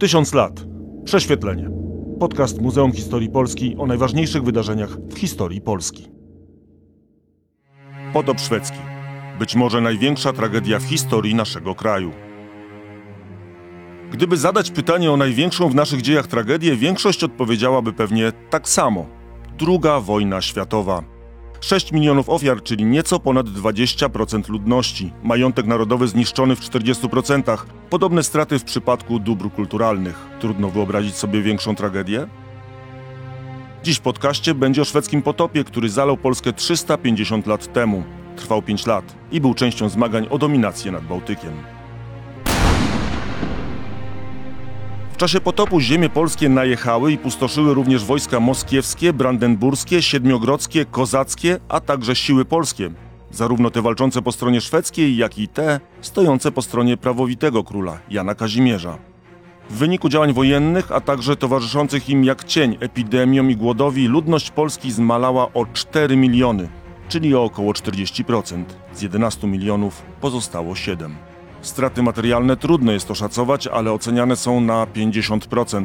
Tysiąc lat. Prześwietlenie. Podcast Muzeum Historii Polski o najważniejszych wydarzeniach w historii Polski. Potop szwedzki. Być może największa tragedia w historii naszego kraju. Gdyby zadać pytanie o największą w naszych dziejach tragedię, większość odpowiedziałaby pewnie tak samo. Druga wojna światowa. 6 milionów ofiar, czyli nieco ponad 20% ludności. Majątek narodowy zniszczony w 40%. Podobne straty w przypadku dóbr kulturalnych. Trudno wyobrazić sobie większą tragedię? Dziś w podcaście będzie o szwedzkim potopie, który zalał Polskę 350 lat temu. Trwał 5 lat i był częścią zmagań o dominację nad Bałtykiem. Czasie potopu ziemie polskie najechały i pustoszyły również wojska moskiewskie, brandenburskie, siedmiogrodzkie, kozackie, a także siły polskie. Zarówno te walczące po stronie szwedzkiej, jak i te stojące po stronie prawowitego króla, Jana Kazimierza. W wyniku działań wojennych, a także towarzyszących im jak cień epidemiom i głodowi, ludność Polski zmalała o 4 miliony, czyli o około 40%. Z 11 milionów pozostało 7. Straty materialne trudno jest oszacować, ale oceniane są na 50%.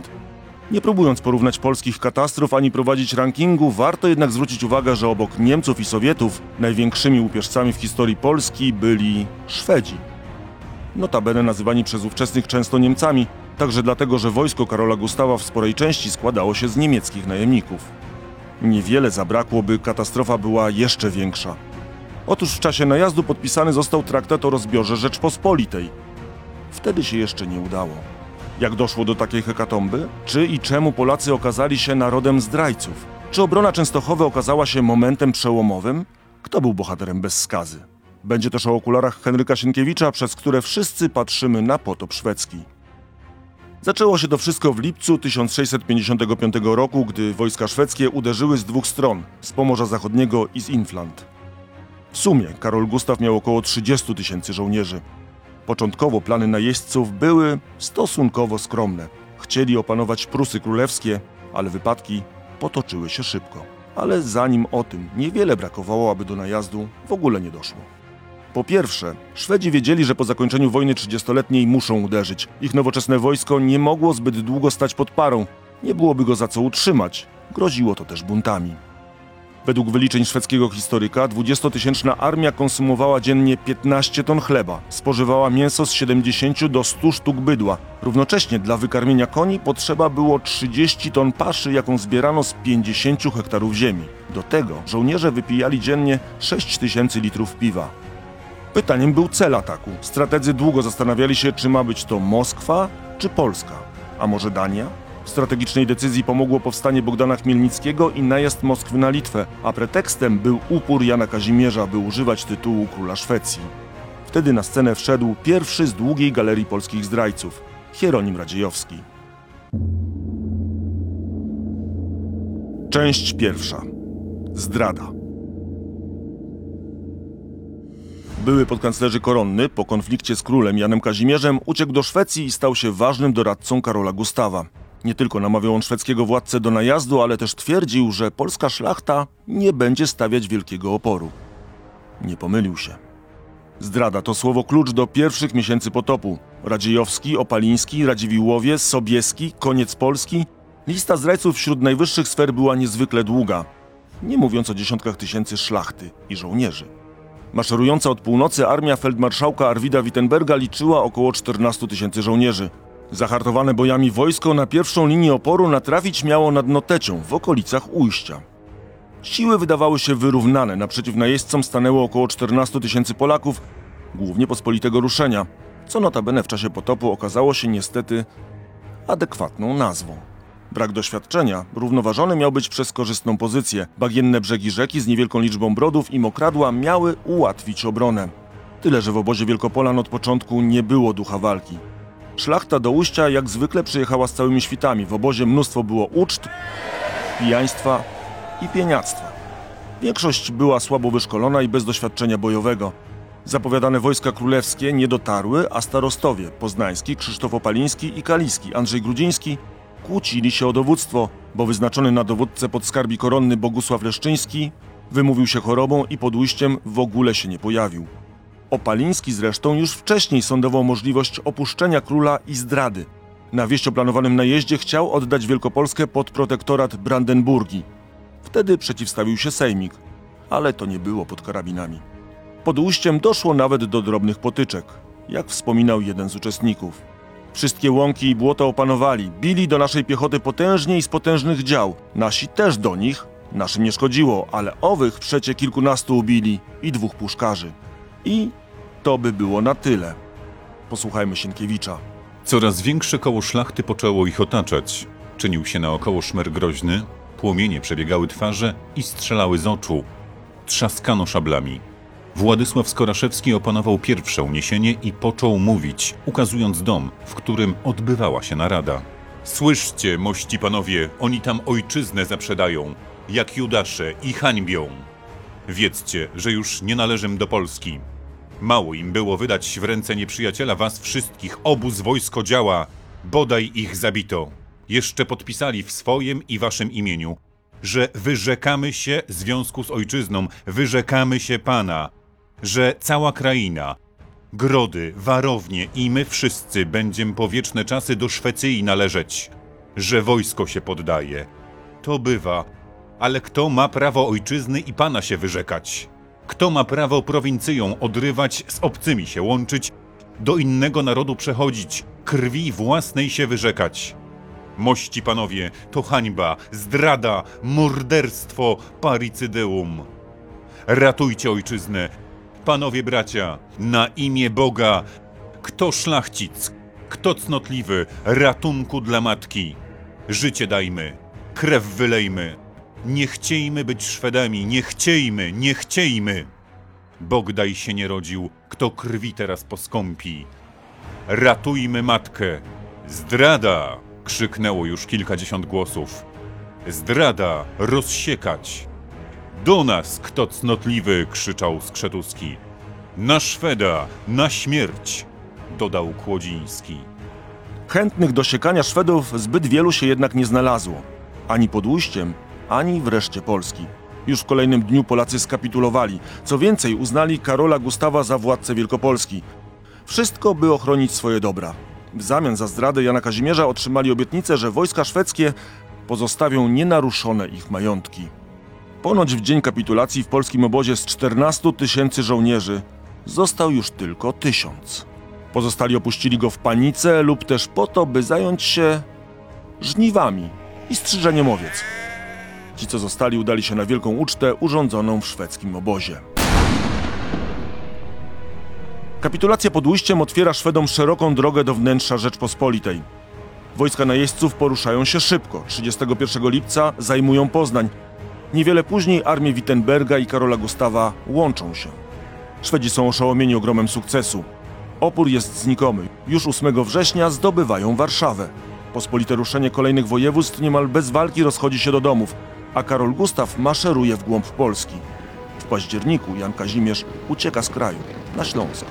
Nie próbując porównać polskich katastrof ani prowadzić rankingu, warto jednak zwrócić uwagę, że obok Niemców i Sowietów największymi łupieżcami w historii Polski byli Szwedzi. Notabene nazywani przez ówczesnych często Niemcami, także dlatego, że wojsko Karola Gustawa w sporej części składało się z niemieckich najemników. Niewiele zabrakło, by katastrofa była jeszcze większa. Otóż w czasie najazdu podpisany został traktat o rozbiorze Rzeczpospolitej. Wtedy się jeszcze nie udało. Jak doszło do takiej hekatomby? Czy i czemu Polacy okazali się narodem zdrajców? Czy obrona Częstochowy okazała się momentem przełomowym? Kto był bohaterem bez skazy? Będzie też o okularach Henryka Sienkiewicza, przez które wszyscy patrzymy na potop szwedzki. Zaczęło się to wszystko w lipcu 1655 roku, gdy wojska szwedzkie uderzyły z dwóch stron, z Pomorza Zachodniego i z Infland. W sumie Karol Gustaw miał około 30 tysięcy żołnierzy. Początkowo plany najeźdźców były stosunkowo skromne. Chcieli opanować Prusy Królewskie, ale wypadki potoczyły się szybko. Ale zanim o tym niewiele brakowało, aby do najazdu w ogóle nie doszło. Po pierwsze, Szwedzi wiedzieli, że po zakończeniu wojny trzydziestoletniej muszą uderzyć. Ich nowoczesne wojsko nie mogło zbyt długo stać pod parą. Nie byłoby go za co utrzymać. Groziło to też buntami. Według wyliczeń szwedzkiego historyka 20-tysięczna armia konsumowała dziennie 15 ton chleba, spożywała mięso z 70 do 100 sztuk bydła. Równocześnie dla wykarmienia koni potrzeba było 30 ton paszy, jaką zbierano z 50 hektarów ziemi. Do tego żołnierze wypijali dziennie 6 tysięcy litrów piwa. Pytaniem był cel ataku. Strategzy długo zastanawiali się, czy ma być to Moskwa czy Polska, a może Dania? Strategicznej decyzji pomogło powstanie Bogdana Chmielnickiego i najazd Moskwy na Litwę, a pretekstem był upór Jana Kazimierza, by używać tytułu króla Szwecji. Wtedy na scenę wszedł pierwszy z długiej galerii polskich zdrajców, Hieronim Radziejowski. Część pierwsza. Zdrada. Były podkanclerzy koronny po konflikcie z królem Janem Kazimierzem uciekł do Szwecji i stał się ważnym doradcą Karola Gustawa. Nie tylko namawiał on szwedzkiego władcę do najazdu, ale też twierdził, że polska szlachta nie będzie stawiać wielkiego oporu. Nie pomylił się. Zdrada to słowo klucz do pierwszych miesięcy potopu. Radziejowski, Opaliński, Radziwiłłowie, Sobieski, koniec Polski. Lista zdrajców wśród najwyższych sfer była niezwykle długa. Nie mówiąc o dziesiątkach tysięcy szlachty i żołnierzy. Maszerująca od północy armia feldmarszałka Arwida Wittenberga liczyła około 14 tysięcy żołnierzy. Zahartowane bojami wojsko na pierwszą linię oporu natrafić miało nad Notecią w okolicach Ujścia. Siły wydawały się wyrównane, naprzeciw najeźdźcom stanęło około 14 tysięcy Polaków, głównie pospolitego ruszenia, co notabene w czasie potopu okazało się niestety adekwatną nazwą. Brak doświadczenia równoważony miał być przez korzystną pozycję. Bagienne brzegi rzeki z niewielką liczbą brodów i mokradła miały ułatwić obronę. Tyle, że w obozie Wielkopolan od początku nie było ducha walki. Szlachta do ujścia jak zwykle przyjechała z całymi świtami. W obozie mnóstwo było uczt, pijaństwa i pieniactwa. Większość była słabo wyszkolona i bez doświadczenia bojowego. Zapowiadane wojska królewskie nie dotarły, a starostowie poznański, Krzysztof Opaliński i Kaliski, Andrzej Grudziński kłócili się o dowództwo, bo wyznaczony na dowódcę podskarbi koronny Bogusław Leszczyński wymówił się chorobą i pod ujściem w ogóle się nie pojawił. Opaliński zresztą już wcześniej sądował możliwość opuszczenia króla i zdrady. Na wieść o planowanym najeździe chciał oddać Wielkopolskę pod protektorat Brandenburgii. Wtedy przeciwstawił się Sejmik, ale to nie było pod karabinami. Pod ujściem doszło nawet do drobnych potyczek, jak wspominał jeden z uczestników. Wszystkie łąki i błota opanowali, bili do naszej piechoty potężnie i z potężnych dział. Nasi też do nich, naszym nie szkodziło, ale owych przecie kilkunastu ubili i dwóch puszkarzy. I to by było na tyle. Posłuchajmy Sienkiewicza. Coraz większe koło szlachty poczęło ich otaczać. Czynił się naokoło szmer groźny, płomienie przebiegały twarze i strzelały z oczu. Trzaskano szablami. Władysław Skoraszewski opanował pierwsze uniesienie i począł mówić, ukazując dom, w którym odbywała się narada. Słyszcie, mości panowie, oni tam ojczyznę zaprzedają, jak Judasze i hańbią. Wiedzcie, że już nie należę do Polski. Mało im było wydać w ręce nieprzyjaciela was wszystkich, obóz wojsko działa, bodaj ich zabito. Jeszcze podpisali w swoim i waszym imieniu, że wyrzekamy się związku z ojczyzną, wyrzekamy się Pana, że cała kraina, grody, warownie i my wszyscy będziem po wieczne czasy do Szwecji należeć, że wojsko się poddaje. To bywa, ale kto ma prawo ojczyzny i Pana się wyrzekać? Kto ma prawo prowincją odrywać, z obcymi się łączyć, do innego narodu przechodzić, krwi własnej się wyrzekać? Mości panowie, to hańba, zdrada, morderstwo, paricydeum. Ratujcie ojczyznę, panowie bracia, na imię Boga. Kto szlachcic, kto cnotliwy, ratunku dla matki. Życie dajmy, krew wylejmy. Nie chciejmy być Szwedami, nie chciejmy, nie chciejmy. Bogdaj się nie rodził, kto krwi teraz poskąpi. Ratujmy matkę. Zdrada! krzyknęło już kilkadziesiąt głosów. Zdrada! Rozsiekać! Do nas, kto cnotliwy! krzyczał Skrzetuski. Na Szweda! Na śmierć! dodał Kłodziński. Chętnych do siekania Szwedów zbyt wielu się jednak nie znalazło. Ani pod ujściem, ani wreszcie Polski. Już w kolejnym dniu Polacy skapitulowali. Co więcej, uznali Karola Gustawa za władcę Wielkopolski. Wszystko, by ochronić swoje dobra. W zamian za zdradę Jana Kazimierza otrzymali obietnicę, że wojska szwedzkie pozostawią nienaruszone ich majątki. Ponoć w dzień kapitulacji w polskim obozie z 14 tysięcy żołnierzy został już tylko tysiąc. Pozostali opuścili go w panice lub też po to, by zająć się żniwami i strzyżeniem owiec. Ci, co zostali, udali się na wielką ucztę urządzoną w szwedzkim obozie. Kapitulacja pod ujściem otwiera Szwedom szeroką drogę do wnętrza Rzeczpospolitej. Wojska najeźdźców poruszają się szybko. 31 lipca zajmują Poznań. Niewiele później armie Wittenberga i Karola Gustawa łączą się. Szwedzi są oszołomieni ogromem sukcesu. Opór jest znikomy. Już 8 września zdobywają Warszawę. Pospolite ruszenie kolejnych województw niemal bez walki rozchodzi się do domów, a Karol Gustaw maszeruje w głąb Polski. W październiku Jan Kazimierz ucieka z kraju, na Śląsk.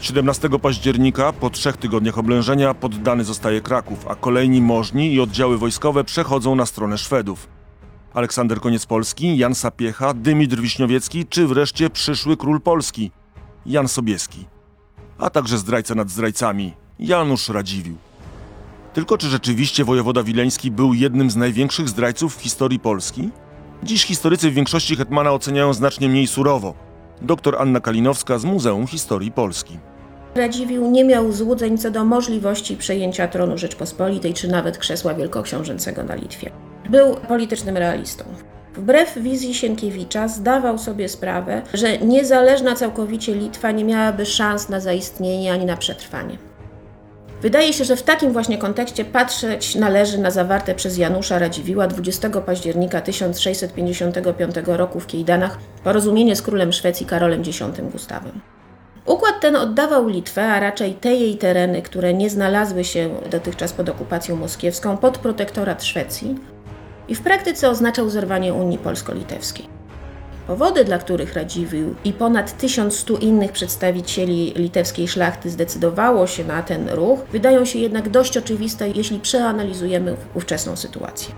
17 października, po trzech tygodniach oblężenia, poddany zostaje Kraków, a kolejni możni i oddziały wojskowe przechodzą na stronę Szwedów. Aleksander Koniec Polski, Jan Sapiecha, Dymitr Wiśniowiecki czy wreszcie przyszły król Polski, Jan Sobieski. A także zdrajca nad zdrajcami, Janusz Radziwiłł. Tylko czy rzeczywiście wojewoda wileński był jednym z największych zdrajców w historii Polski? Dziś historycy w większości Hetmana oceniają znacznie mniej surowo. Doktor Anna Kalinowska z Muzeum Historii Polski. Radziwiłł nie miał złudzeń co do możliwości przejęcia tronu Rzeczpospolitej, czy nawet krzesła wielkoksiążęcego na Litwie. Był politycznym realistą. Wbrew wizji Sienkiewicza zdawał sobie sprawę, że niezależna całkowicie Litwa nie miałaby szans na zaistnienie ani na przetrwanie. Wydaje się, że w takim właśnie kontekście patrzeć należy na zawarte przez Janusza Radziwiła 20 października 1655 roku w Kiejdanach porozumienie z królem Szwecji Karolem X Gustawem. Układ ten oddawał Litwę, a raczej te jej tereny, które nie znalazły się dotychczas pod okupacją moskiewską, pod protektorat Szwecji i w praktyce oznaczał zerwanie Unii Polsko-Litewskiej. Powody, dla których Radziwiłł i ponad 1100 innych przedstawicieli litewskiej szlachty zdecydowało się na ten ruch, wydają się jednak dość oczywiste, jeśli przeanalizujemy ówczesną sytuację.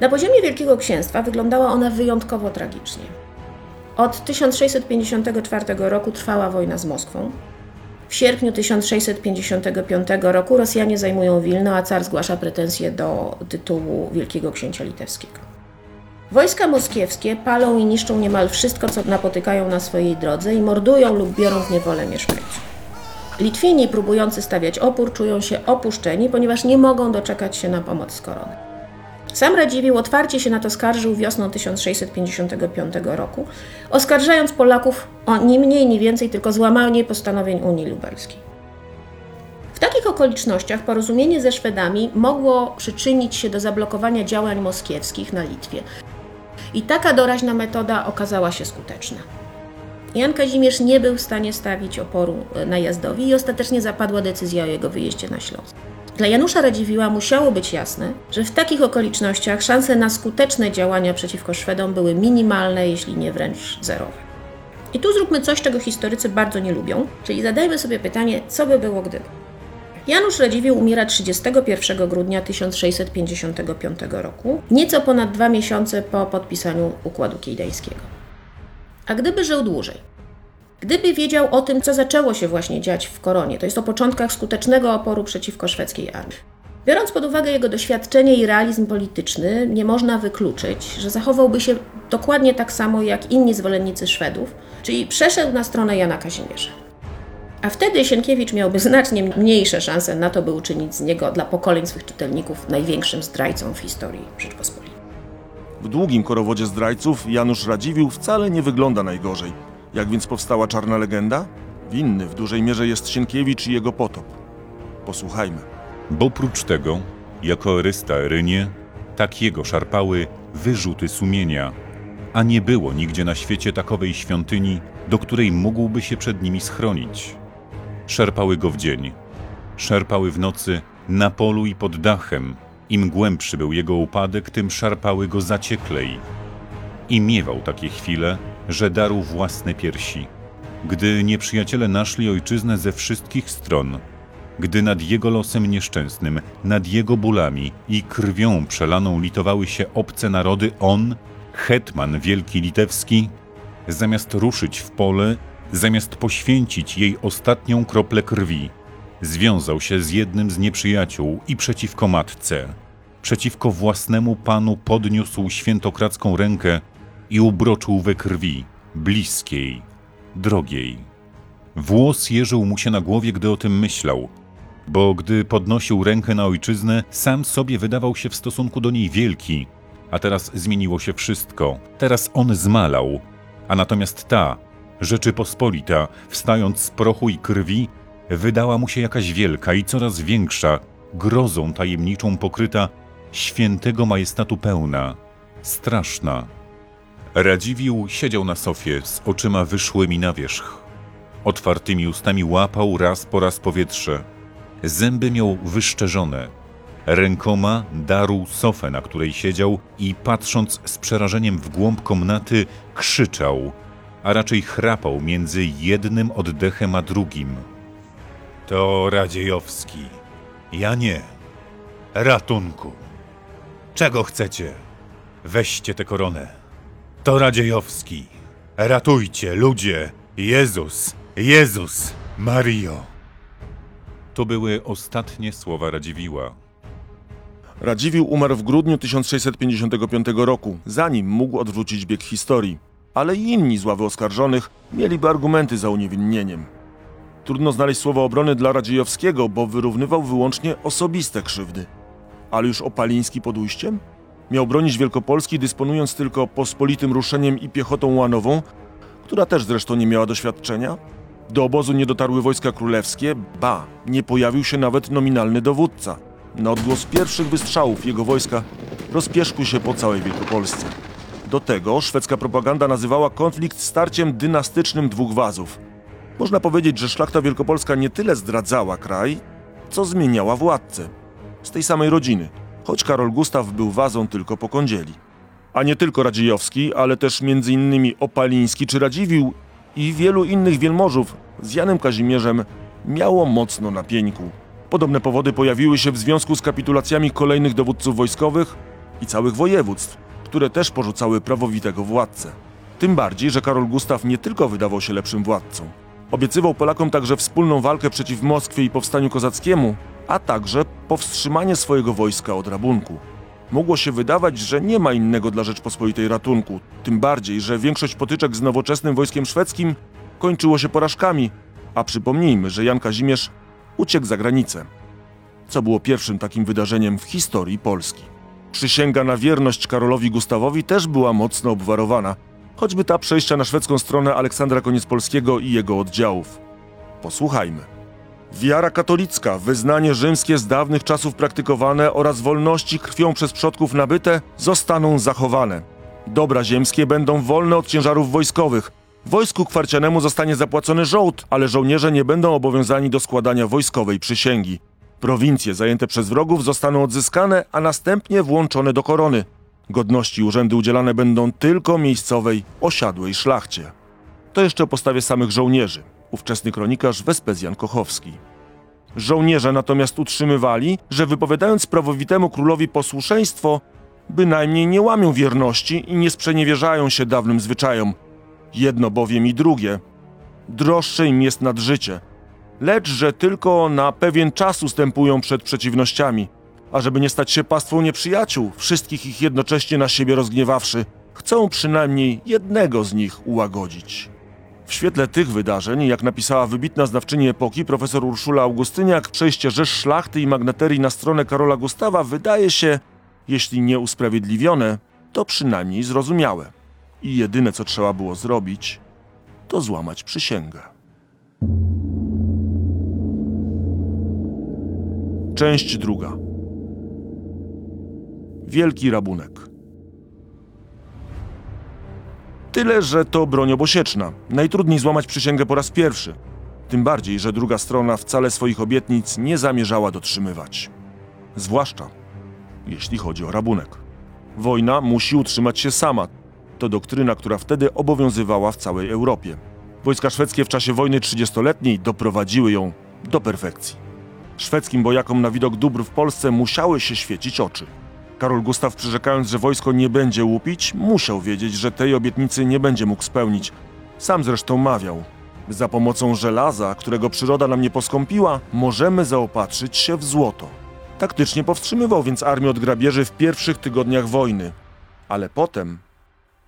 Na poziomie Wielkiego Księstwa wyglądała ona wyjątkowo tragicznie. Od 1654 roku trwała wojna z Moskwą. W sierpniu 1655 roku Rosjanie zajmują Wilno, a car zgłasza pretensje do tytułu Wielkiego Księcia Litewskiego. Wojska moskiewskie palą i niszczą niemal wszystko, co napotykają na swojej drodze i mordują lub biorą w niewolę mieszkańców. Litwini próbujący stawiać opór czują się opuszczeni, ponieważ nie mogą doczekać się na pomoc z korony. Sam Radziwiłł otwarcie się na to skarżył wiosną 1655 roku, oskarżając Polaków o ni mniej, ni więcej tylko złamanie postanowień Unii Lubelskiej. W takich okolicznościach porozumienie ze Szwedami mogło przyczynić się do zablokowania działań moskiewskich na Litwie. I taka doraźna metoda okazała się skuteczna. Jan Kazimierz nie był w stanie stawić oporu e, najazdowi i ostatecznie zapadła decyzja o jego wyjeździe na Śląsk. Dla Janusza Radziwiła musiało być jasne, że w takich okolicznościach szanse na skuteczne działania przeciwko Szwedom były minimalne, jeśli nie wręcz zerowe. I tu zróbmy coś, czego historycy bardzo nie lubią, czyli zadajmy sobie pytanie, co by było gdyby. Janusz Radziwiłł umiera 31 grudnia 1655 roku, nieco ponad dwa miesiące po podpisaniu Układu Kijdejskiego. A gdyby żył dłużej? Gdyby wiedział o tym, co zaczęło się właśnie dziać w Koronie, to jest o początkach skutecznego oporu przeciwko szwedzkiej armii. Biorąc pod uwagę jego doświadczenie i realizm polityczny, nie można wykluczyć, że zachowałby się dokładnie tak samo jak inni zwolennicy Szwedów, czyli przeszedł na stronę Jana Kazimierza. A wtedy Sienkiewicz miałby znacznie mniejsze szanse na to, by uczynić z niego dla pokoleń swych czytelników największym zdrajcą w historii Rzeczpospolitej. W długim korowodzie zdrajców Janusz Radziwiłł wcale nie wygląda najgorzej. Jak więc powstała czarna legenda? Winny w dużej mierze jest Sienkiewicz i jego potop. Posłuchajmy. Bo prócz tego, jako Erysta Erynie, tak jego szarpały wyrzuty sumienia, a nie było nigdzie na świecie takowej świątyni, do której mógłby się przed nimi schronić. Szarpały go w dzień, szarpały w nocy, na polu i pod dachem. Im głębszy był jego upadek, tym szarpały go zacieklej. I miewał takie chwile, że darł własne piersi. Gdy nieprzyjaciele naszli ojczyznę ze wszystkich stron, gdy nad jego losem nieszczęsnym, nad jego bólami i krwią przelaną litowały się obce narody, on, hetman wielki litewski, zamiast ruszyć w pole, zamiast poświęcić jej ostatnią kroplę krwi, związał się z jednym z nieprzyjaciół i przeciwko matce, przeciwko własnemu panu podniósł świętokradzką rękę i ubroczył we krwi, bliskiej, drogiej. Włos jeżył mu się na głowie, gdy o tym myślał, bo gdy podnosił rękę na ojczyznę, sam sobie wydawał się w stosunku do niej wielki, a teraz zmieniło się wszystko. Teraz on zmalał, a natomiast ta, Rzeczypospolita, wstając z prochu i krwi, wydała mu się jakaś wielka i coraz większa, grozą tajemniczą pokryta, świętego majestatu pełna, straszna. Radziwiłł siedział na sofie z oczyma wyszłymi na wierzch. Otwartymi ustami łapał raz po raz powietrze. Zęby miał wyszczerzone. Rękoma darł sofę, na której siedział i patrząc z przerażeniem w głąb komnaty, krzyczał, a raczej chrapał między jednym oddechem a drugim. To Radziejowski. Ja nie. Ratunku. Czego chcecie? Weźcie tę koronę. To Radziejowski. Ratujcie, ludzie! Jezus! Jezus! Mario! To były ostatnie słowa Radziwiła. Radziwiłł umarł w grudniu 1655 roku, zanim mógł odwrócić bieg historii. Ale i inni z ławy oskarżonych mieliby argumenty za uniewinnieniem. Trudno znaleźć słowa obrony dla Radziejowskiego, bo wyrównywał wyłącznie osobiste krzywdy. Ale już Opaliński pod ujściem? Miał bronić Wielkopolski, dysponując tylko pospolitym ruszeniem i piechotą łanową, która też zresztą nie miała doświadczenia? Do obozu nie dotarły wojska królewskie, ba, nie pojawił się nawet nominalny dowódca. Na odgłos pierwszych wystrzałów jego wojska rozpieszkły się po całej Wielkopolsce. Do tego szwedzka propaganda nazywała konflikt starciem dynastycznym dwóch wazów. Można powiedzieć, że szlachta wielkopolska nie tyle zdradzała kraj, co zmieniała władcę. Z tej samej rodziny, choć Karol Gustaw był wazą tylko po kądzieli. A nie tylko Radziejowski, ale też m.in. Opaliński czy Radziwiłł i wielu innych wielmożów z Janem Kazimierzem miało mocno na pieńku. Podobne powody pojawiły się w związku z kapitulacjami kolejnych dowódców wojskowych i całych województw, które też porzucały prawowitego władcę. Tym bardziej, że Karol Gustaw nie tylko wydawał się lepszym władcą, Obiecywał Polakom także wspólną walkę przeciw Moskwie i powstaniu kozackiemu, a także powstrzymanie swojego wojska od rabunku. Mogło się wydawać, że nie ma innego dla Rzeczpospolitej ratunku, tym bardziej, że większość potyczek z nowoczesnym wojskiem szwedzkim kończyło się porażkami, a przypomnijmy, że Jan Kazimierz uciekł za granicę, co było pierwszym takim wydarzeniem w historii Polski. Przysięga na wierność Karolowi Gustawowi też była mocno obwarowana, choćby ta przejścia na szwedzką stronę Aleksandra Koniec-Polskiego i jego oddziałów. Posłuchajmy. Wiara katolicka, wyznanie rzymskie z dawnych czasów praktykowane oraz wolności krwią przez przodków nabyte zostaną zachowane. Dobra ziemskie będą wolne od ciężarów wojskowych. Wojsku kwarcianemu zostanie zapłacony żołd, ale żołnierze nie będą obowiązani do składania wojskowej przysięgi. Prowincje zajęte przez wrogów zostaną odzyskane, a następnie włączone do korony. Godności urzędy udzielane będą tylko miejscowej, osiadłej szlachcie. To jeszcze o postawie samych żołnierzy. Ówczesny kronikarz Wespezjan Kochowski. Żołnierze natomiast utrzymywali, że wypowiadając prawowitemu królowi posłuszeństwo, bynajmniej nie łamią wierności i nie sprzeniewierzają się dawnym zwyczajom. Jedno bowiem i drugie. Droższe im jest nad życie, lecz że tylko na pewien czas ustępują przed przeciwnościami, a żeby nie stać się pastwą nieprzyjaciół, wszystkich ich jednocześnie na siebie rozgniewawszy, chcą przynajmniej jednego z nich ułagodzić. W świetle tych wydarzeń, jak napisała wybitna znawczyni epoki profesor Urszula Augustyniak, przejście rzesz szlachty i magnaterii na stronę Karola Gustawa wydaje się, jeśli nie usprawiedliwione, to przynajmniej zrozumiałe. I jedyne co trzeba było zrobić, to złamać przysięgę. Część druga. Wielki rabunek. Tyle, że to broń obosieczna. Najtrudniej złamać przysięgę po raz pierwszy. Tym bardziej, że druga strona wcale swoich obietnic nie zamierzała dotrzymywać. Zwłaszcza jeśli chodzi o rabunek. Wojna musi utrzymać się sama. To doktryna, która wtedy obowiązywała w całej Europie. Wojska szwedzkie w czasie wojny trzydziestoletniej doprowadziły ją do perfekcji. Szwedzkim bojakom na widok dóbr w Polsce musiały się świecić oczy. Karol Gustaw, przyrzekając, że wojsko nie będzie łupić, musiał wiedzieć, że tej obietnicy nie będzie mógł spełnić. Sam zresztą mawiał. Za pomocą żelaza, którego przyroda nam nie poskąpiła, możemy zaopatrzyć się w złoto. Taktycznie powstrzymywał więc armię od grabieży w pierwszych tygodniach wojny. Ale potem,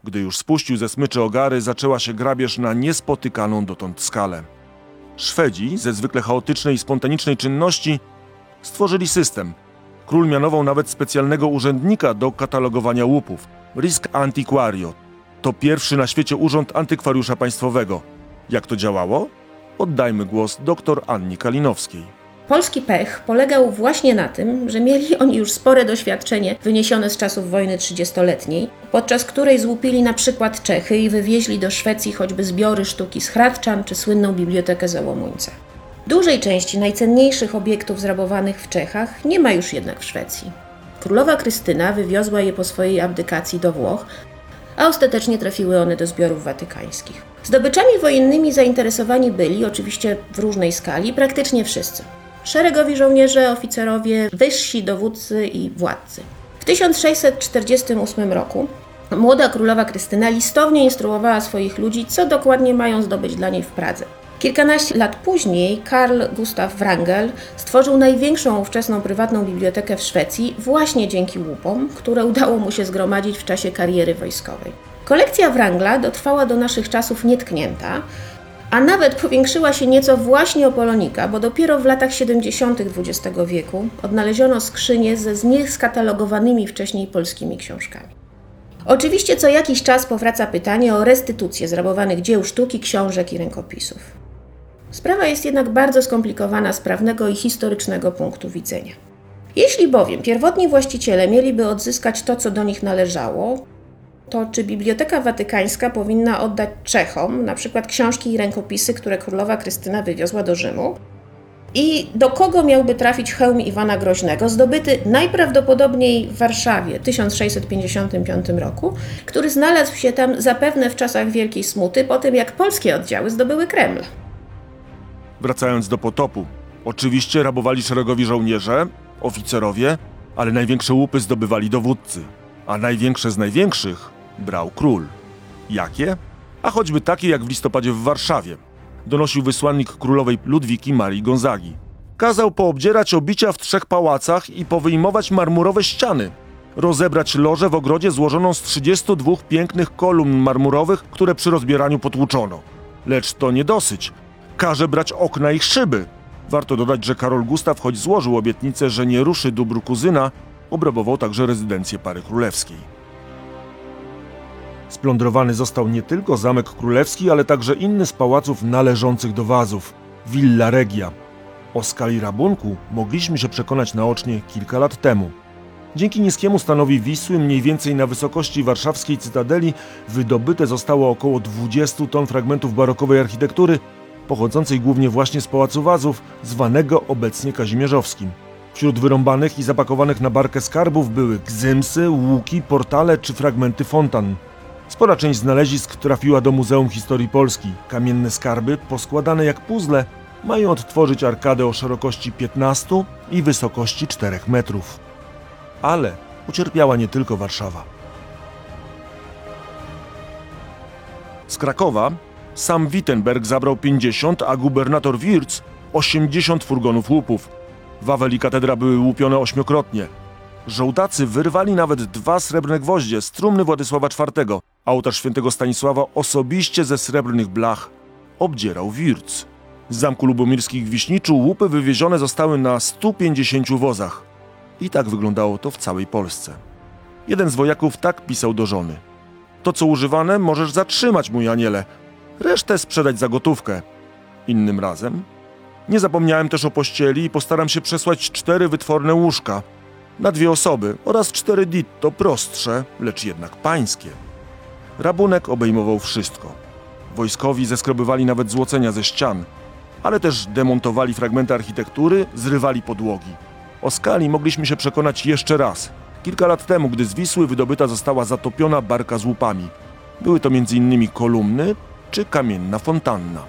gdy już spuścił ze smyczy ogary, zaczęła się grabież na niespotykaną dotąd skalę. Szwedzi, ze zwykle chaotycznej i spontanicznej czynności, stworzyli system. Król mianował nawet specjalnego urzędnika do katalogowania łupów. Risk Antiquario. To pierwszy na świecie urząd antykwariusza państwowego. Jak to działało? Oddajmy głos dr Anni Kalinowskiej. Polski pech polegał właśnie na tym, że mieli oni już spore doświadczenie wyniesione z czasów wojny trzydziestoletniej, podczas której złupili na przykład Czechy i wywieźli do Szwecji choćby zbiory sztuki z Hradczan czy słynną bibliotekę Załomuńca. Dużej części najcenniejszych obiektów zrabowanych w Czechach nie ma już jednak w Szwecji. Królowa Krystyna wywiozła je po swojej abdykacji do Włoch, a ostatecznie trafiły one do zbiorów watykańskich. Zdobyczami wojennymi zainteresowani byli, oczywiście w różnej skali, praktycznie wszyscy. Szeregowi żołnierze, oficerowie, wyżsi dowódcy i władcy. W 1648 roku młoda królowa Krystyna listownie instruowała swoich ludzi, co dokładnie mają zdobyć dla niej w Pradze. Kilkanaście lat później Karl Gustav Wrangel stworzył największą ówczesną prywatną bibliotekę w Szwecji właśnie dzięki łupom, które udało mu się zgromadzić w czasie kariery wojskowej. Kolekcja Wrangla dotrwała do naszych czasów nietknięta, a nawet powiększyła się nieco właśnie o Polonika, bo dopiero w latach 70. XX wieku odnaleziono skrzynie ze znieskatalogowanymi wcześniej polskimi książkami. Oczywiście co jakiś czas powraca pytanie o restytucję zrabowanych dzieł sztuki, książek i rękopisów. Sprawa jest jednak bardzo skomplikowana z prawnego i historycznego punktu widzenia. Jeśli bowiem pierwotni właściciele mieliby odzyskać to, co do nich należało, to czy Biblioteka Watykańska powinna oddać Czechom na przykład książki i rękopisy, które królowa Krystyna wywiozła do Rzymu? I do kogo miałby trafić hełm Iwana Groźnego, zdobyty najprawdopodobniej w Warszawie w 1655 roku, który znalazł się tam zapewne w czasach Wielkiej Smuty, po tym jak polskie oddziały zdobyły Kreml? Wracając do potopu. Oczywiście rabowali szeregowi żołnierze, oficerowie, ale największe łupy zdobywali dowódcy. A największe z największych brał król. Jakie? A choćby takie jak w listopadzie w Warszawie. donosił wysłannik królowej Ludwiki Marii Gonzagi. Kazał poobdzierać obicia w trzech pałacach i powyjmować marmurowe ściany. Rozebrać lożę w ogrodzie złożoną z 32 pięknych kolumn marmurowych, które przy rozbieraniu potłuczono. Lecz to nie dosyć. Każe brać okna i szyby. Warto dodać, że Karol Gustaw, choć złożył obietnicę, że nie ruszy dóbr kuzyna, obrabował także rezydencję pary królewskiej. Splądrowany został nie tylko Zamek Królewski, ale także inny z pałaców należących do Wazów Villa Regia. O skali rabunku mogliśmy się przekonać naocznie kilka lat temu. Dzięki niskiemu stanowi Wisły, mniej więcej na wysokości warszawskiej cytadeli, wydobyte zostało około 20 ton fragmentów barokowej architektury, pochodzącej głównie właśnie z Pałacu Wazów, zwanego obecnie Kazimierzowskim. Wśród wyrąbanych i zapakowanych na barkę skarbów były gzymsy, łuki, portale czy fragmenty fontan. Spora część znalezisk trafiła do Muzeum Historii Polski. Kamienne skarby, poskładane jak puzzle, mają odtworzyć arkadę o szerokości 15 i wysokości 4 metrów. Ale ucierpiała nie tylko Warszawa. Z Krakowa sam Wittenberg zabrał 50, a gubernator Wirz 80 furgonów łupów. Wawel i katedra były łupione ośmiokrotnie. Żołdacy wyrwali nawet dwa srebrne gwoździe z trumny Władysława IV, ołtarz świętego Stanisława osobiście ze srebrnych blach obdzierał Wirc. Z zamku lubomirskich w Wiśniczu łupy wywiezione zostały na 150 wozach. I tak wyglądało to w całej Polsce. Jeden z wojaków tak pisał do żony. To, co używane, możesz zatrzymać, mój aniele. Resztę sprzedać za gotówkę. Innym razem. Nie zapomniałem też o pościeli i postaram się przesłać cztery wytworne łóżka. Na dwie osoby oraz cztery ditto prostsze, lecz jednak pańskie. Rabunek obejmował wszystko. Wojskowi zeskrobywali nawet złocenia ze ścian, ale też demontowali fragmenty architektury, zrywali podłogi. O skali mogliśmy się przekonać jeszcze raz. Kilka lat temu, gdy z Wisły wydobyta została zatopiona barka z łupami. Były to m.in. kolumny czy kamienna fontanna.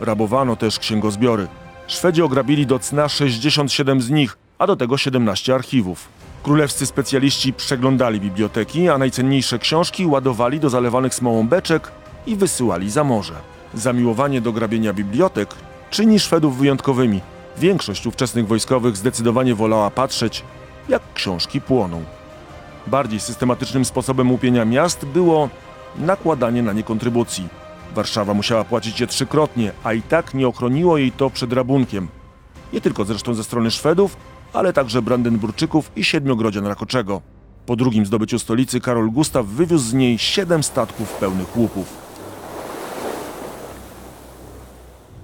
Rabowano też księgozbiory. Szwedzi ograbili do cna 67 z nich, a do tego 17 archiwów. Królewscy specjaliści przeglądali biblioteki, a najcenniejsze książki ładowali do zalewanych smołą beczek i wysyłali za morze. Zamiłowanie do grabienia bibliotek czyni Szwedów wyjątkowymi. Większość ówczesnych wojskowych zdecydowanie wolała patrzeć, jak książki płoną. Bardziej systematycznym sposobem łupienia miast było nakładanie na nie kontrybucji. Warszawa musiała płacić je trzykrotnie, a i tak nie ochroniło jej to przed rabunkiem. Nie tylko zresztą ze strony Szwedów, ale także Brandenburczyków i Siedmiogrodzian Rakoczego. Po drugim zdobyciu stolicy Karol Gustaw wywiózł z niej siedem statków pełnych łupów.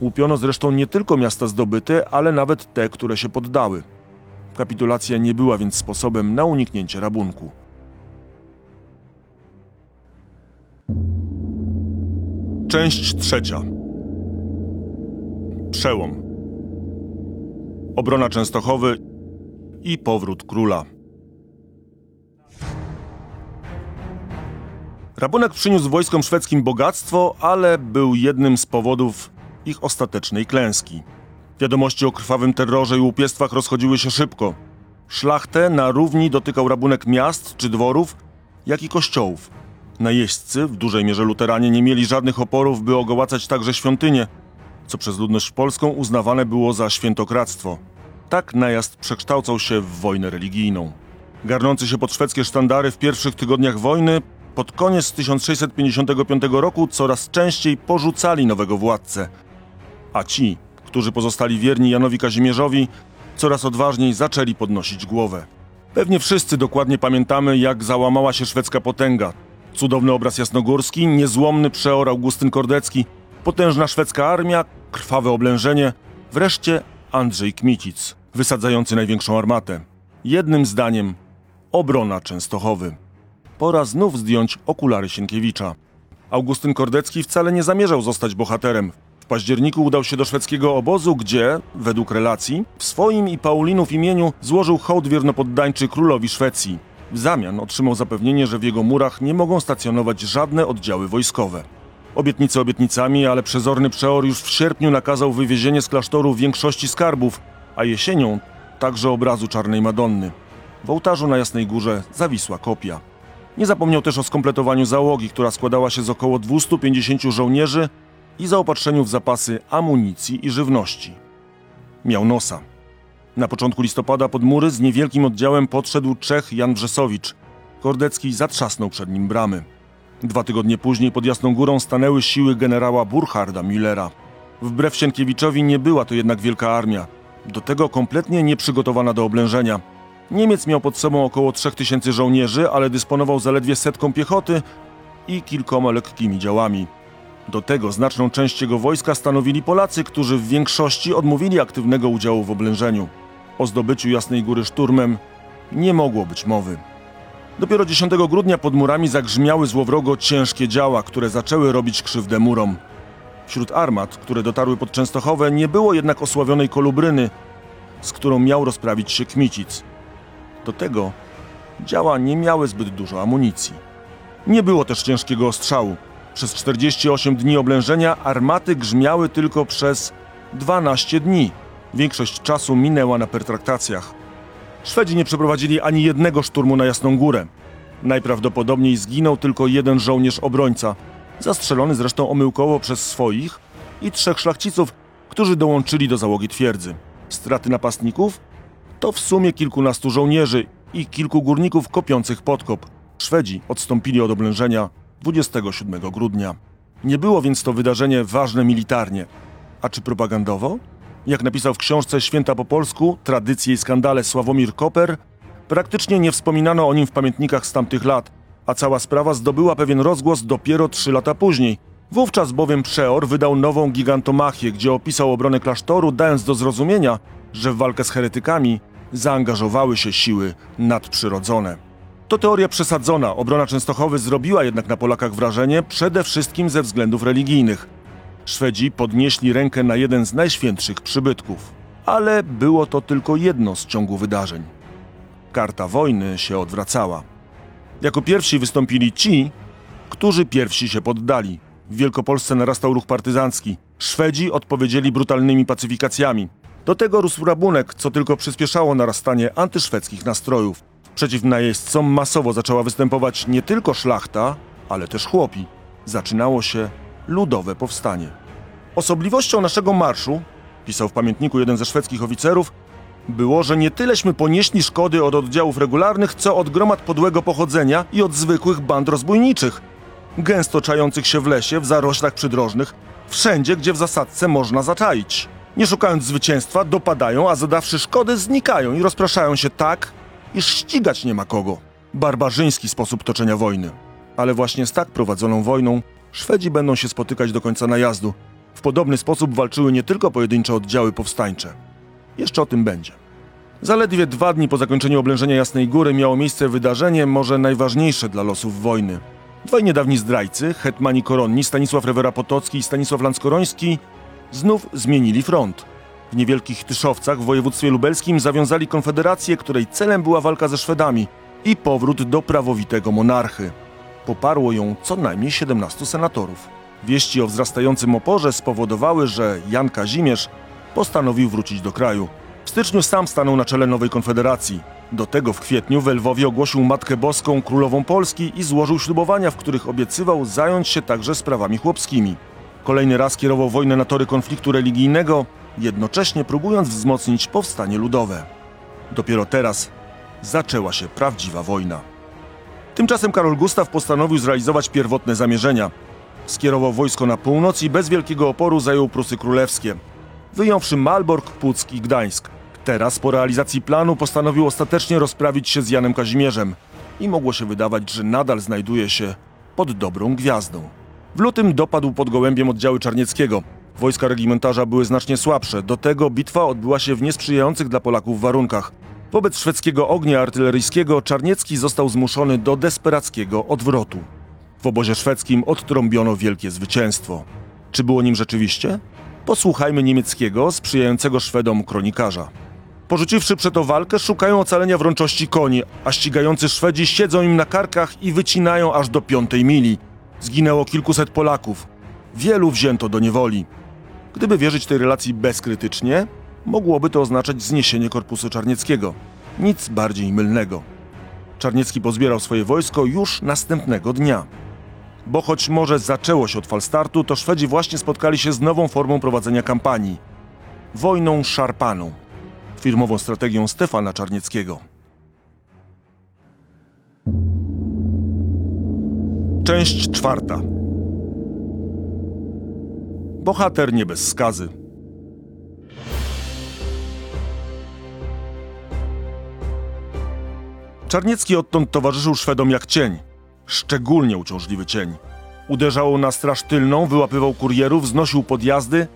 Łupiono zresztą nie tylko miasta zdobyte, ale nawet te, które się poddały. Kapitulacja nie była więc sposobem na uniknięcie rabunku. Część trzecia. Przełom. Obrona Częstochowy i powrót króla. Rabunek przyniósł wojskom szwedzkim bogactwo, ale był jednym z powodów ich ostatecznej klęski. Wiadomości o krwawym terrorze i łupiestwach rozchodziły się szybko. Szlachtę na równi dotykał rabunek miast czy dworów, jak i kościołów. Najeźdźcy, w dużej mierze luteranie, nie mieli żadnych oporów, by ogołacać także świątynie, co przez ludność polską uznawane było za świętokradztwo. Tak najazd przekształcał się w wojnę religijną. Garnący się pod szwedzkie sztandary w pierwszych tygodniach wojny, pod koniec 1655 roku coraz częściej porzucali nowego władcę, a ci, którzy pozostali wierni Janowi Kazimierzowi, coraz odważniej zaczęli podnosić głowę. Pewnie wszyscy dokładnie pamiętamy, jak załamała się szwedzka potęga. Cudowny obraz jasnogórski, niezłomny przeor Augustyn Kordecki, potężna szwedzka armia, krwawe oblężenie, wreszcie Andrzej Kmicic, wysadzający największą armatę. Jednym zdaniem obrona Częstochowy. Pora znów zdjąć okulary Sienkiewicza. Augustyn Kordecki wcale nie zamierzał zostać bohaterem. W październiku udał się do szwedzkiego obozu, gdzie, według relacji, w swoim i Paulinów imieniu złożył hołd wiernopoddańczy królowi Szwecji. W zamian otrzymał zapewnienie, że w jego murach nie mogą stacjonować żadne oddziały wojskowe. Obietnice obietnicami, ale przezorny przeor już w sierpniu nakazał wywiezienie z klasztoru większości skarbów, a jesienią także obrazu Czarnej Madonny. W ołtarzu na Jasnej Górze zawisła kopia. Nie zapomniał też o skompletowaniu załogi, która składała się z około 250 żołnierzy i zaopatrzeniu w zapasy amunicji i żywności. Miał nosa. Na początku listopada pod mury z niewielkim oddziałem podszedł Czech Jan Wrzesowicz. Kordecki zatrzasnął przed nim bramy. Dwa tygodnie później pod Jasną Górą stanęły siły generała Burcharda Müllera. Wbrew Sienkiewiczowi nie była to jednak wielka armia. Do tego kompletnie nieprzygotowana do oblężenia. Niemiec miał pod sobą około 3000 żołnierzy, ale dysponował zaledwie setką piechoty i kilkoma lekkimi działami. Do tego znaczną część jego wojska stanowili Polacy, którzy w większości odmówili aktywnego udziału w oblężeniu. O zdobyciu Jasnej Góry szturmem nie mogło być mowy. Dopiero 10 grudnia pod murami zagrzmiały złowrogo ciężkie działa, które zaczęły robić krzywdę murom. Wśród armat, które dotarły pod Częstochowę, nie było jednak osławionej kolubryny, z którą miał rozprawić się Kmicic. Do tego działa nie miały zbyt dużo amunicji. Nie było też ciężkiego ostrzału. Przez 48 dni oblężenia armaty grzmiały tylko przez 12 dni. Większość czasu minęła na pertraktacjach. Szwedzi nie przeprowadzili ani jednego szturmu na Jasną Górę. Najprawdopodobniej zginął tylko jeden żołnierz obrońca, zastrzelony zresztą omyłkowo przez swoich i trzech szlachciców, którzy dołączyli do załogi twierdzy. Straty napastników to w sumie kilkunastu żołnierzy i kilku górników kopiących podkop. Szwedzi odstąpili od oblężenia 27 grudnia. Nie było więc to wydarzenie ważne militarnie. A czy propagandowo? Jak napisał w książce Święta po polsku Tradycje i skandale Sławomir Koper, praktycznie nie wspominano o nim w pamiętnikach z tamtych lat, a cała sprawa zdobyła pewien rozgłos dopiero trzy lata później. Wówczas bowiem Przeor wydał nową gigantomachię, gdzie opisał obronę klasztoru, dając do zrozumienia, że w walkę z heretykami zaangażowały się siły nadprzyrodzone. To teoria przesadzona. Obrona Częstochowy zrobiła jednak na Polakach wrażenie przede wszystkim ze względów religijnych. Szwedzi podnieśli rękę na jeden z najświętszych przybytków. Ale było to tylko jedno z ciągu wydarzeń. Karta wojny się odwracała. Jako pierwsi wystąpili ci, którzy pierwsi się poddali. W Wielkopolsce narastał ruch partyzancki. Szwedzi odpowiedzieli brutalnymi pacyfikacjami. Do tego rósł rabunek, co tylko przyspieszało narastanie antyszwedzkich nastrojów. Przeciw najeźdźcom masowo zaczęła występować nie tylko szlachta, ale też chłopi. Zaczynało się ludowe powstanie. Osobliwością naszego marszu, pisał w pamiętniku jeden ze szwedzkich oficerów, było, że nie tyleśmy ponieśli szkody od oddziałów regularnych, co od gromad podłego pochodzenia i od zwykłych band rozbójniczych, gęsto czających się w lesie, w zaroślach przydrożnych, wszędzie, gdzie w zasadce można zaczaić. Nie szukając zwycięstwa, dopadają, a zadawszy szkody, znikają i rozpraszają się tak, iż ścigać nie ma kogo. Barbarzyński sposób toczenia wojny. Ale właśnie z tak prowadzoną wojną Szwedzi będą się spotykać do końca najazdu. W podobny sposób walczyły nie tylko pojedyncze oddziały powstańcze. Jeszcze o tym będzie. Zaledwie dwa dni po zakończeniu oblężenia Jasnej Góry miało miejsce wydarzenie, może najważniejsze dla losów wojny. Dwaj niedawni zdrajcy, hetmani koronni Stanisław Rewera Potocki i Stanisław Lanskoroński, znów zmienili front. W niewielkich Tyszowcach w województwie lubelskim zawiązali konfederację, której celem była walka ze Szwedami i powrót do prawowitego monarchy. Poparło ją co najmniej 17 senatorów. Wieści o wzrastającym oporze spowodowały, że Jan Kazimierz postanowił wrócić do kraju. W styczniu sam stanął na czele nowej konfederacji. Do tego w kwietniu w Lwowie ogłosił Matkę Boską królową Polski i złożył ślubowania, w których obiecywał zająć się także sprawami chłopskimi. Kolejny raz kierował wojnę na tory konfliktu religijnego, jednocześnie próbując wzmocnić powstanie ludowe. Dopiero teraz zaczęła się prawdziwa wojna. Tymczasem Karol Gustaw postanowił zrealizować pierwotne zamierzenia. Skierował wojsko na północ i bez wielkiego oporu zajął Prusy Królewskie, wyjąwszy Malbork, Puck i Gdańsk. Teraz, po realizacji planu, postanowił ostatecznie rozprawić się z Janem Kazimierzem i mogło się wydawać, że nadal znajduje się pod dobrą gwiazdą. W lutym dopadł pod Gołębiem oddziały Czarnieckiego. Wojska regimentarza były znacznie słabsze, do tego bitwa odbyła się w niesprzyjających dla Polaków warunkach. Wobec szwedzkiego ognia artyleryjskiego Czarniecki został zmuszony do desperackiego odwrotu. W obozie szwedzkim odtrąbiono wielkie zwycięstwo. Czy było nim rzeczywiście? Posłuchajmy niemieckiego, sprzyjającego Szwedom kronikarza. Porzuciwszy przeto walkę, szukają ocalenia wrączości koni, a ścigający Szwedzi siedzą im na karkach i wycinają aż do piątej mili. Zginęło kilkuset Polaków. Wielu wzięto do niewoli. Gdyby wierzyć tej relacji bezkrytycznie, mogłoby to oznaczać zniesienie korpusu Czarnieckiego. Nic bardziej mylnego. Czarniecki pozbierał swoje wojsko już następnego dnia. Bo choć może zaczęło się od falstartu, to Szwedzi właśnie spotkali się z nową formą prowadzenia kampanii wojną szarpaną, firmową strategią Stefana Czarnieckiego. Część czwarta. Bohater nie bez skazy. Czarniecki odtąd towarzyszył Szwedom jak cień. Szczególnie uciążliwy cień. Uderzał na straż tylną, wyłapywał kurierów, znosił podjazdy,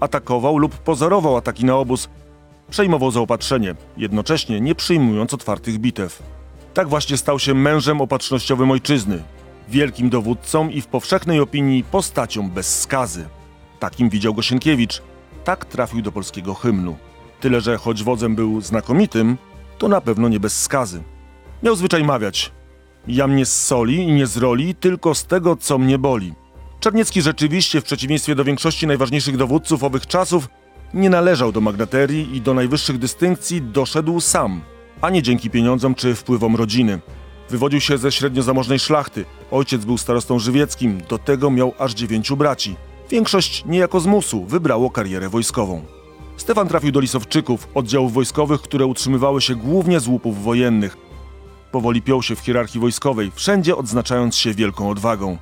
atakował lub pozorował ataki na obóz. Przejmował zaopatrzenie, jednocześnie nie przyjmując otwartych bitew. Tak właśnie stał się mężem opatrznościowym ojczyzny, wielkim dowódcą i w powszechnej opinii postacią bez skazy. Takim widział go Sienkiewicz. Tak trafił do polskiego hymnu. Tyle, że choć wodzem był znakomitym, to na pewno nie bez skazy. Miał zwyczaj mawiać: Ja mnie z soli i nie z roli, tylko z tego, co mnie boli. Czarniecki rzeczywiście, w przeciwieństwie do większości najważniejszych dowódców owych czasów, nie należał do magnaterii i do najwyższych dystynkcji doszedł sam, a nie dzięki pieniądzom czy wpływom rodziny. Wywodził się ze średnio zamożnej szlachty. Ojciec był starostą żywieckim, do tego miał aż dziewięciu braci. Większość niejako z musu wybrało karierę wojskową. Stefan trafił do Lisowczyków, oddziałów wojskowych, które utrzymywały się głównie z łupów wojennych. Powoli piął się w hierarchii wojskowej, wszędzie odznaczając się wielką odwagą.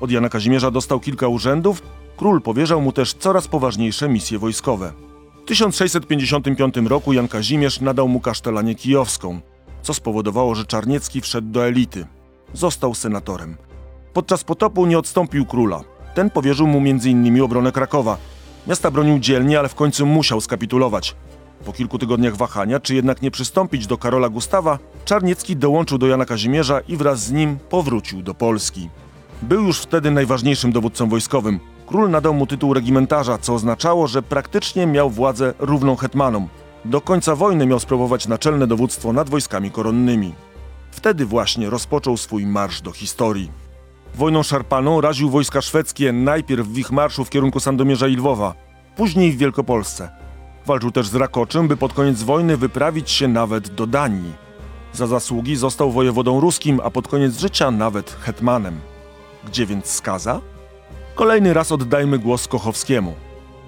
Od Jana Kazimierza dostał kilka urzędów, król powierzał mu też coraz poważniejsze misje wojskowe. W 1655 roku Jan Kazimierz nadał mu kasztelanię kijowską, co spowodowało, że Czarniecki wszedł do elity. Został senatorem. Podczas potopu nie odstąpił króla. Ten powierzył mu m.in. obronę Krakowa. Miasta bronił dzielnie, ale w końcu musiał skapitulować. Po kilku tygodniach wahania, czy jednak nie przystąpić do Karola Gustawa, Czarniecki dołączył do Jana Kazimierza i wraz z nim powrócił do Polski. Był już wtedy najważniejszym dowódcą wojskowym. Król nadał mu tytuł regimentarza, co oznaczało, że praktycznie miał władzę równą hetmanom. Do końca wojny miał sprawować naczelne dowództwo nad wojskami koronnymi. Wtedy właśnie rozpoczął swój marsz do historii. Wojną szarpaną raził wojska szwedzkie najpierw w ich marszu w kierunku Sandomierza i Lwowa, później w Wielkopolsce. Walczył też z Rakoczym, by pod koniec wojny wyprawić się nawet do Danii. Za zasługi został wojewodą ruskim, a pod koniec życia nawet hetmanem. Gdzie więc skaza? Kolejny raz oddajmy głos Kochowskiemu.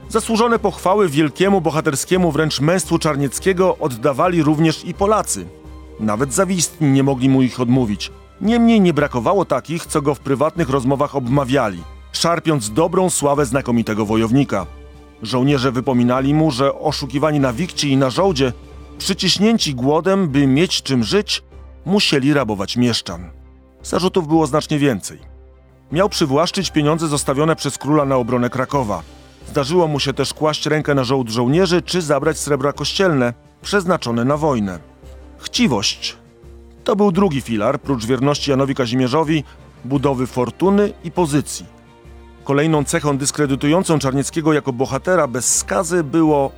Zasłużone pochwały wielkiemu bohaterskiemu wręcz męstwu Czarnieckiego oddawali również i Polacy. Nawet zawistni nie mogli mu ich odmówić. Niemniej nie brakowało takich, co go w prywatnych rozmowach obmawiali, szarpiąc dobrą sławę znakomitego wojownika. Żołnierze wypominali mu, że oszukiwani na wikci i na żołdzie, przyciśnięci głodem, by mieć czym żyć, musieli rabować mieszczan. Zarzutów było znacznie więcej. Miał przywłaszczyć pieniądze zostawione przez króla na obronę Krakowa. Zdarzyło mu się też kłaść rękę na żołd żołnierzy czy zabrać srebra kościelne, przeznaczone na wojnę. Chciwość. To był drugi filar, prócz wierności Janowi Kazimierzowi, budowy fortuny i pozycji. Kolejną cechą dyskredytującą Czarnieckiego jako bohatera bez skazy było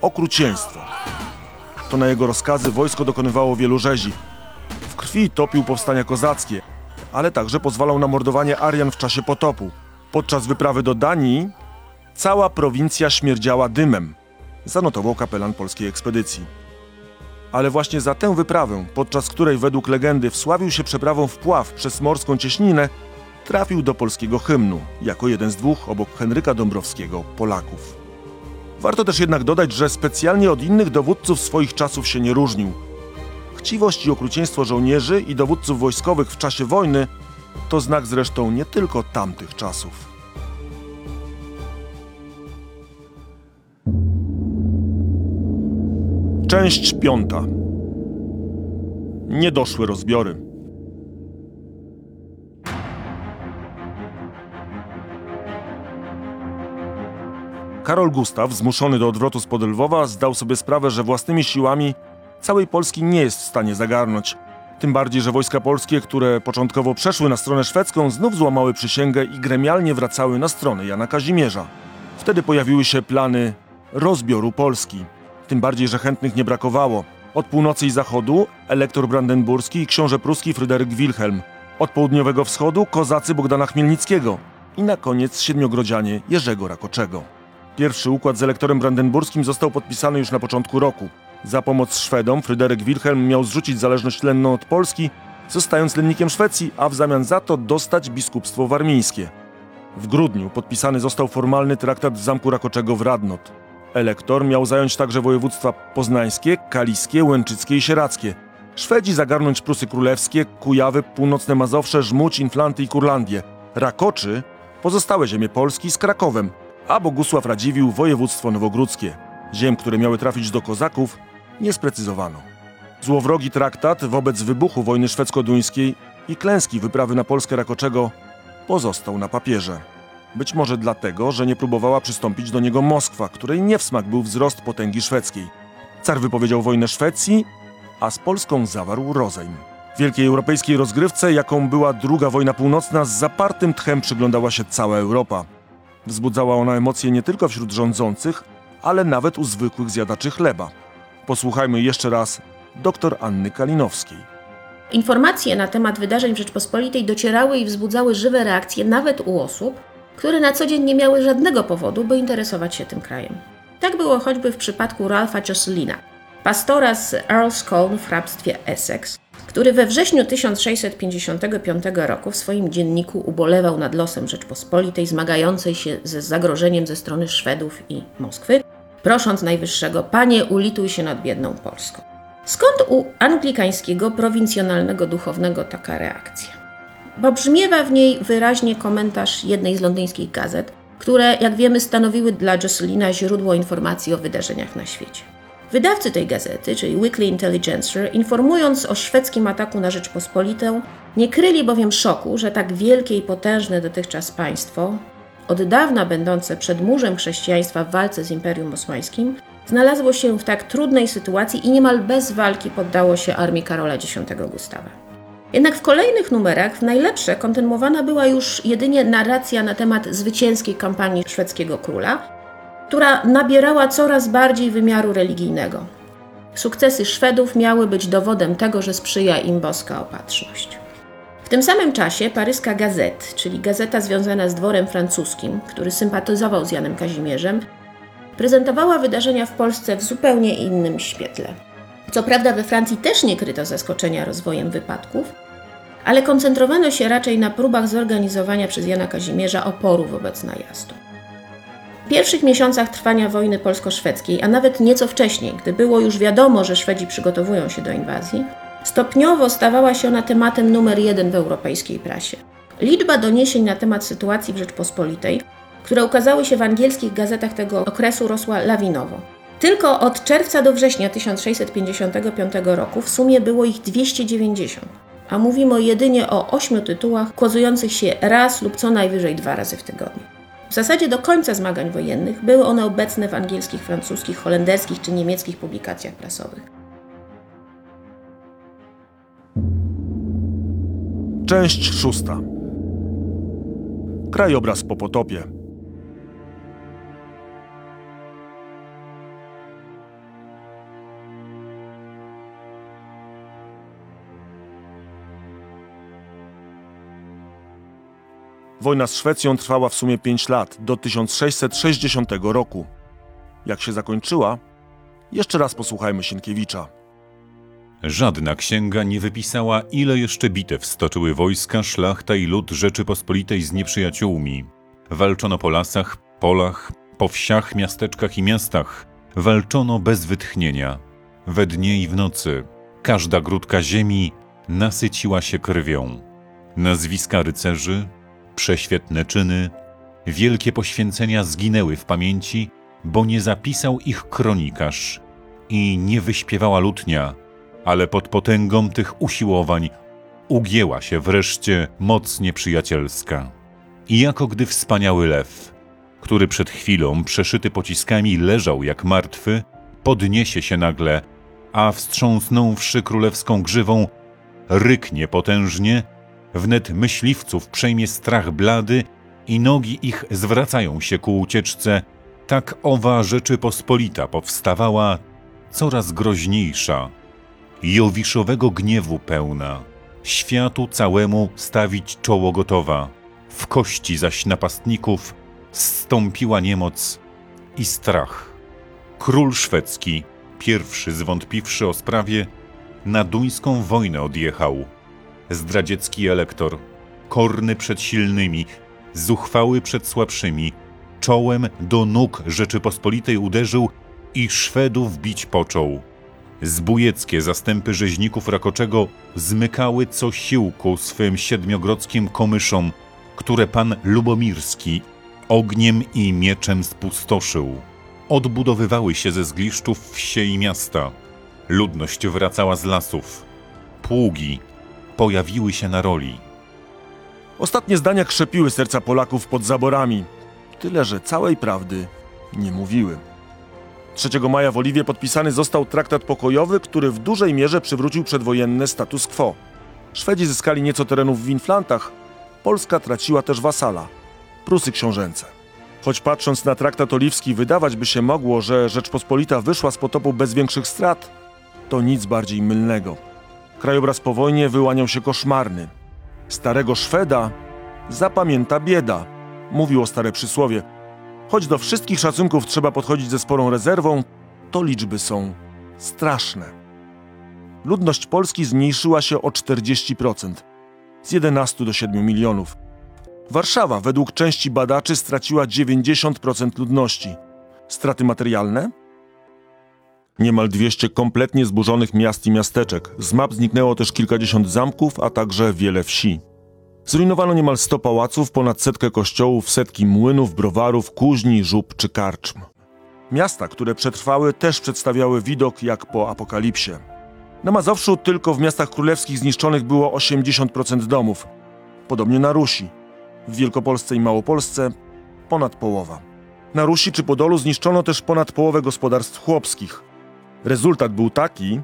okrucieństwo. To na jego rozkazy wojsko dokonywało wielu rzezi. W krwi topił powstania kozackie, ale także pozwalał na mordowanie Arian w czasie potopu. Podczas wyprawy do Danii cała prowincja śmierdziała dymem, zanotował kapelan polskiej ekspedycji. Ale właśnie za tę wyprawę, podczas której według legendy wsławił się przeprawą wpław przez morską cieśninę, trafił do polskiego hymnu, jako jeden z dwóch obok Henryka Dąbrowskiego Polaków. Warto też jednak dodać, że specjalnie od innych dowódców swoich czasów się nie różnił. Chciwość i okrucieństwo żołnierzy i dowódców wojskowych w czasie wojny to znak zresztą nie tylko tamtych czasów. Część piąta. Niedoszłe rozbiory. Karol Gustaw, zmuszony do odwrotu spod Lwowa, zdał sobie sprawę, że własnymi siłami całej Polski nie jest w stanie zagarnąć. Tym bardziej, że wojska polskie, które początkowo przeszły na stronę szwedzką, znów złamały przysięgę i gremialnie wracały na stronę Jana Kazimierza. Wtedy pojawiły się plany rozbioru Polski. Tym bardziej, że chętnych nie brakowało. Od północy i zachodu elektor brandenburski i książę pruski Fryderyk Wilhelm. Od południowego wschodu kozacy Bogdana Chmielnickiego. I na koniec siedmiogrodzianie Jerzego Rakoczego. Pierwszy układ z elektorem brandenburskim został podpisany już na początku roku. Za pomoc Szwedom Fryderyk Wilhelm miał zrzucić zależność lenną od Polski zostając lennikiem Szwecji, a w zamian za to dostać biskupstwo warmińskie. W grudniu podpisany został formalny traktat z Zamku Rakoczego w Radnot. Elektor miał zająć także województwa poznańskie, kaliskie, łęczyckie i sieradzkie. Szwedzi zagarnąć Prusy Królewskie, Kujawy, Północne Mazowsze, Żmudź, Inflanty i Kurlandię. Rakoczy pozostałe ziemie Polski z Krakowem, a Bogusław Radziwił województwo nowogródzkie. Ziem, które miały trafić do kozaków, nie sprecyzowano. Złowrogi traktat wobec wybuchu wojny szwedzko-duńskiej i klęski wyprawy na Polskę Rakoczego pozostał na papierze. Być może dlatego, że nie próbowała przystąpić do niego Moskwa, której nie w smak był wzrost potęgi szwedzkiej. Car wypowiedział wojnę Szwecji, a z Polską zawarł rozejm. Wielkiej europejskiej rozgrywce, jaką była II wojna północna, z zapartym tchem przyglądała się cała Europa. Wzbudzała ona emocje nie tylko wśród rządzących, ale nawet u zwykłych zjadaczy chleba. Posłuchajmy jeszcze raz dr Anny Kalinowskiej. Informacje na temat wydarzeń w Rzeczpospolitej docierały i wzbudzały żywe reakcje nawet u osób, które na co dzień nie miały żadnego powodu, by interesować się tym krajem. Tak było choćby w przypadku Ralpha Josselina, pastora z Earl's Colne w hrabstwie Essex, który we wrześniu 1655 roku w swoim dzienniku ubolewał nad losem Rzeczpospolitej zmagającej się ze zagrożeniem ze strony Szwedów i Moskwy, prosząc Najwyższego, panie ulituj się nad biedną Polską. Skąd u anglikańskiego prowincjonalnego duchownego taka reakcja? Bo brzmiewa w niej wyraźnie komentarz jednej z londyńskich gazet, które, jak wiemy, stanowiły dla Jocelina źródło informacji o wydarzeniach na świecie. Wydawcy tej gazety, czyli Weekly Intelligencer, informując o szwedzkim ataku na Rzeczpospolitą, nie kryli bowiem szoku, że tak wielkie i potężne dotychczas państwo, od dawna będące przedmurzem chrześcijaństwa w walce z Imperium Osmańskim, znalazło się w tak trudnej sytuacji i niemal bez walki poddało się armii Karola X Gustawa. Jednak w kolejnych numerach w najlepsze kontynuowana była już jedynie narracja na temat zwycięskiej kampanii szwedzkiego króla, która nabierała coraz bardziej wymiaru religijnego. Sukcesy Szwedów miały być dowodem tego, że sprzyja im boska opatrzność. W tym samym czasie paryska Gazette, czyli gazeta związana z dworem francuskim, który sympatyzował z Janem Kazimierzem, prezentowała wydarzenia w Polsce w zupełnie innym świetle. Co prawda we Francji też nie kryto zaskoczenia rozwojem wypadków, ale koncentrowano się raczej na próbach zorganizowania przez Jana Kazimierza oporu wobec najazdu. Pierwszych miesiącach trwania wojny polsko-szwedzkiej, a nawet nieco wcześniej, gdy było już wiadomo, że Szwedzi przygotowują się do inwazji, stopniowo stawała się ona tematem numer jeden w europejskiej prasie. Liczba doniesień na temat sytuacji w Rzeczpospolitej, które ukazały się w angielskich gazetach tego okresu, rosła lawinowo. Tylko od czerwca do września 1655 roku w sumie było ich 290, a mówimy jedynie o ośmiu tytułach ukazujących się raz lub co najwyżej dwa razy w tygodniu. W zasadzie do końca zmagań wojennych były one obecne w angielskich, francuskich, holenderskich czy niemieckich publikacjach prasowych. Część szósta. Krajobraz po potopie. Wojna z Szwecją trwała w sumie 5 lat, do 1660 roku. Jak się zakończyła? Jeszcze raz posłuchajmy Sienkiewicza. Żadna księga nie wypisała, ile jeszcze bitew stoczyły wojska, szlachta i lud Rzeczypospolitej z nieprzyjaciółmi. Walczono po lasach, polach, po wsiach, miasteczkach i miastach. Walczono bez wytchnienia. We dnie i w nocy. Każda grudka ziemi nasyciła się krwią. Nazwiska rycerzy, prześwietne czyny, wielkie poświęcenia zginęły w pamięci, bo nie zapisał ich kronikarz i nie wyśpiewała lutnia, ale pod potęgą tych usiłowań ugięła się wreszcie moc nieprzyjacielska. I jako gdy wspaniały lew, który przed chwilą przeszyty pociskami leżał jak martwy, podniesie się nagle, a wstrząsnąwszy królewską grzywą, ryknie potężnie, wnet myśliwców przejmie strach blady i nogi ich zwracają się ku ucieczce, tak owa Rzeczypospolita powstawała coraz groźniejsza, jowiszowego gniewu pełna, światu całemu stawić czoło gotowa, w kości zaś napastników zstąpiła niemoc i strach. Król szwedzki, pierwszy zwątpiwszy o sprawie, na duńską wojnę odjechał. Zdradziecki elektor, korny przed silnymi, zuchwały przed słabszymi, czołem do nóg Rzeczypospolitej uderzył i Szwedów bić począł. Zbójeckie zastępy rzeźników Rakoczego zmykały co siłku swym siedmiogrodzkim komyszom, które pan Lubomirski ogniem i mieczem spustoszył. Odbudowywały się ze zgliszczów wsie i miasta. Ludność wracała z lasów. Pługi pojawiły się na roli. Ostatnie zdania krzepiły serca Polaków pod zaborami, tyle że całej prawdy nie mówiły. 3 maja w Oliwie podpisany został traktat pokojowy, który w dużej mierze przywrócił przedwojenne status quo. Szwedzi zyskali nieco terenów w Inflantach, Polska traciła też wasala Prusy książęce. Choć patrząc na traktat oliwski, wydawać by się mogło, że Rzeczpospolita wyszła z potopu bez większych strat, to nic bardziej mylnego. Krajobraz po wojnie wyłaniał się koszmarny. Starego Szweda zapamięta bieda, mówiło stare przysłowie. Choć do wszystkich szacunków trzeba podchodzić ze sporą rezerwą, to liczby są straszne. Ludność Polski zmniejszyła się o 40%, z 11 do 7 milionów. Warszawa według części badaczy straciła 90% ludności. Straty materialne? Niemal 200 kompletnie zburzonych miast i miasteczek. Z map zniknęło też kilkadziesiąt zamków, a także wiele wsi. Zrujnowano niemal 100 pałaców, ponad setkę kościołów, setki młynów, browarów, kuźni, żub czy karczm. Miasta, które przetrwały, też przedstawiały widok jak po apokalipsie. Na Mazowszu tylko w miastach królewskich zniszczonych było 80% domów. Podobnie na Rusi. W Wielkopolsce i Małopolsce ponad połowa. Na Rusi czy Podolu zniszczono też ponad połowę gospodarstw chłopskich. Rezultat był taki,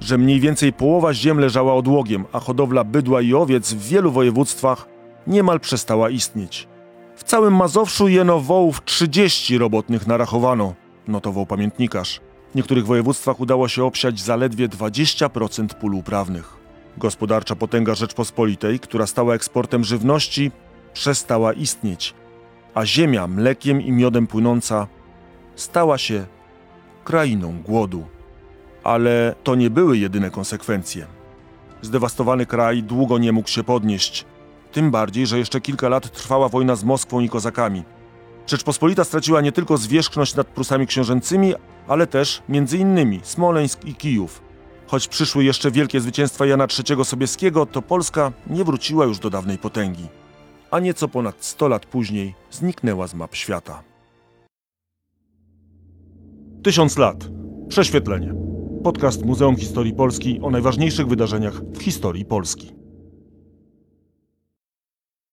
że mniej więcej połowa ziem leżała odłogiem, a hodowla bydła i owiec w wielu województwach niemal przestała istnieć. W całym Mazowszu jeno wołów 30 robotnych narachowano, notował pamiętnikarz. W niektórych województwach udało się obsiać zaledwie 20% pól uprawnych. Gospodarcza potęga Rzeczpospolitej, która stała eksportem żywności, przestała istnieć, a ziemia mlekiem i miodem płynąca stała się krainą głodu. Ale to nie były jedyne konsekwencje. Zdewastowany kraj długo nie mógł się podnieść. Tym bardziej, że jeszcze kilka lat trwała wojna z Moskwą i kozakami. Rzeczpospolita straciła nie tylko zwierzchność nad Prusami książęcymi, ale też, między innymi, Smoleńsk i Kijów. Choć przyszły jeszcze wielkie zwycięstwa Jana III Sobieskiego, to Polska nie wróciła już do dawnej potęgi. A nieco ponad 100 lat później zniknęła z map świata. Tysiąc lat. Prześwietlenie. Podcast Muzeum Historii Polski o najważniejszych wydarzeniach w historii Polski.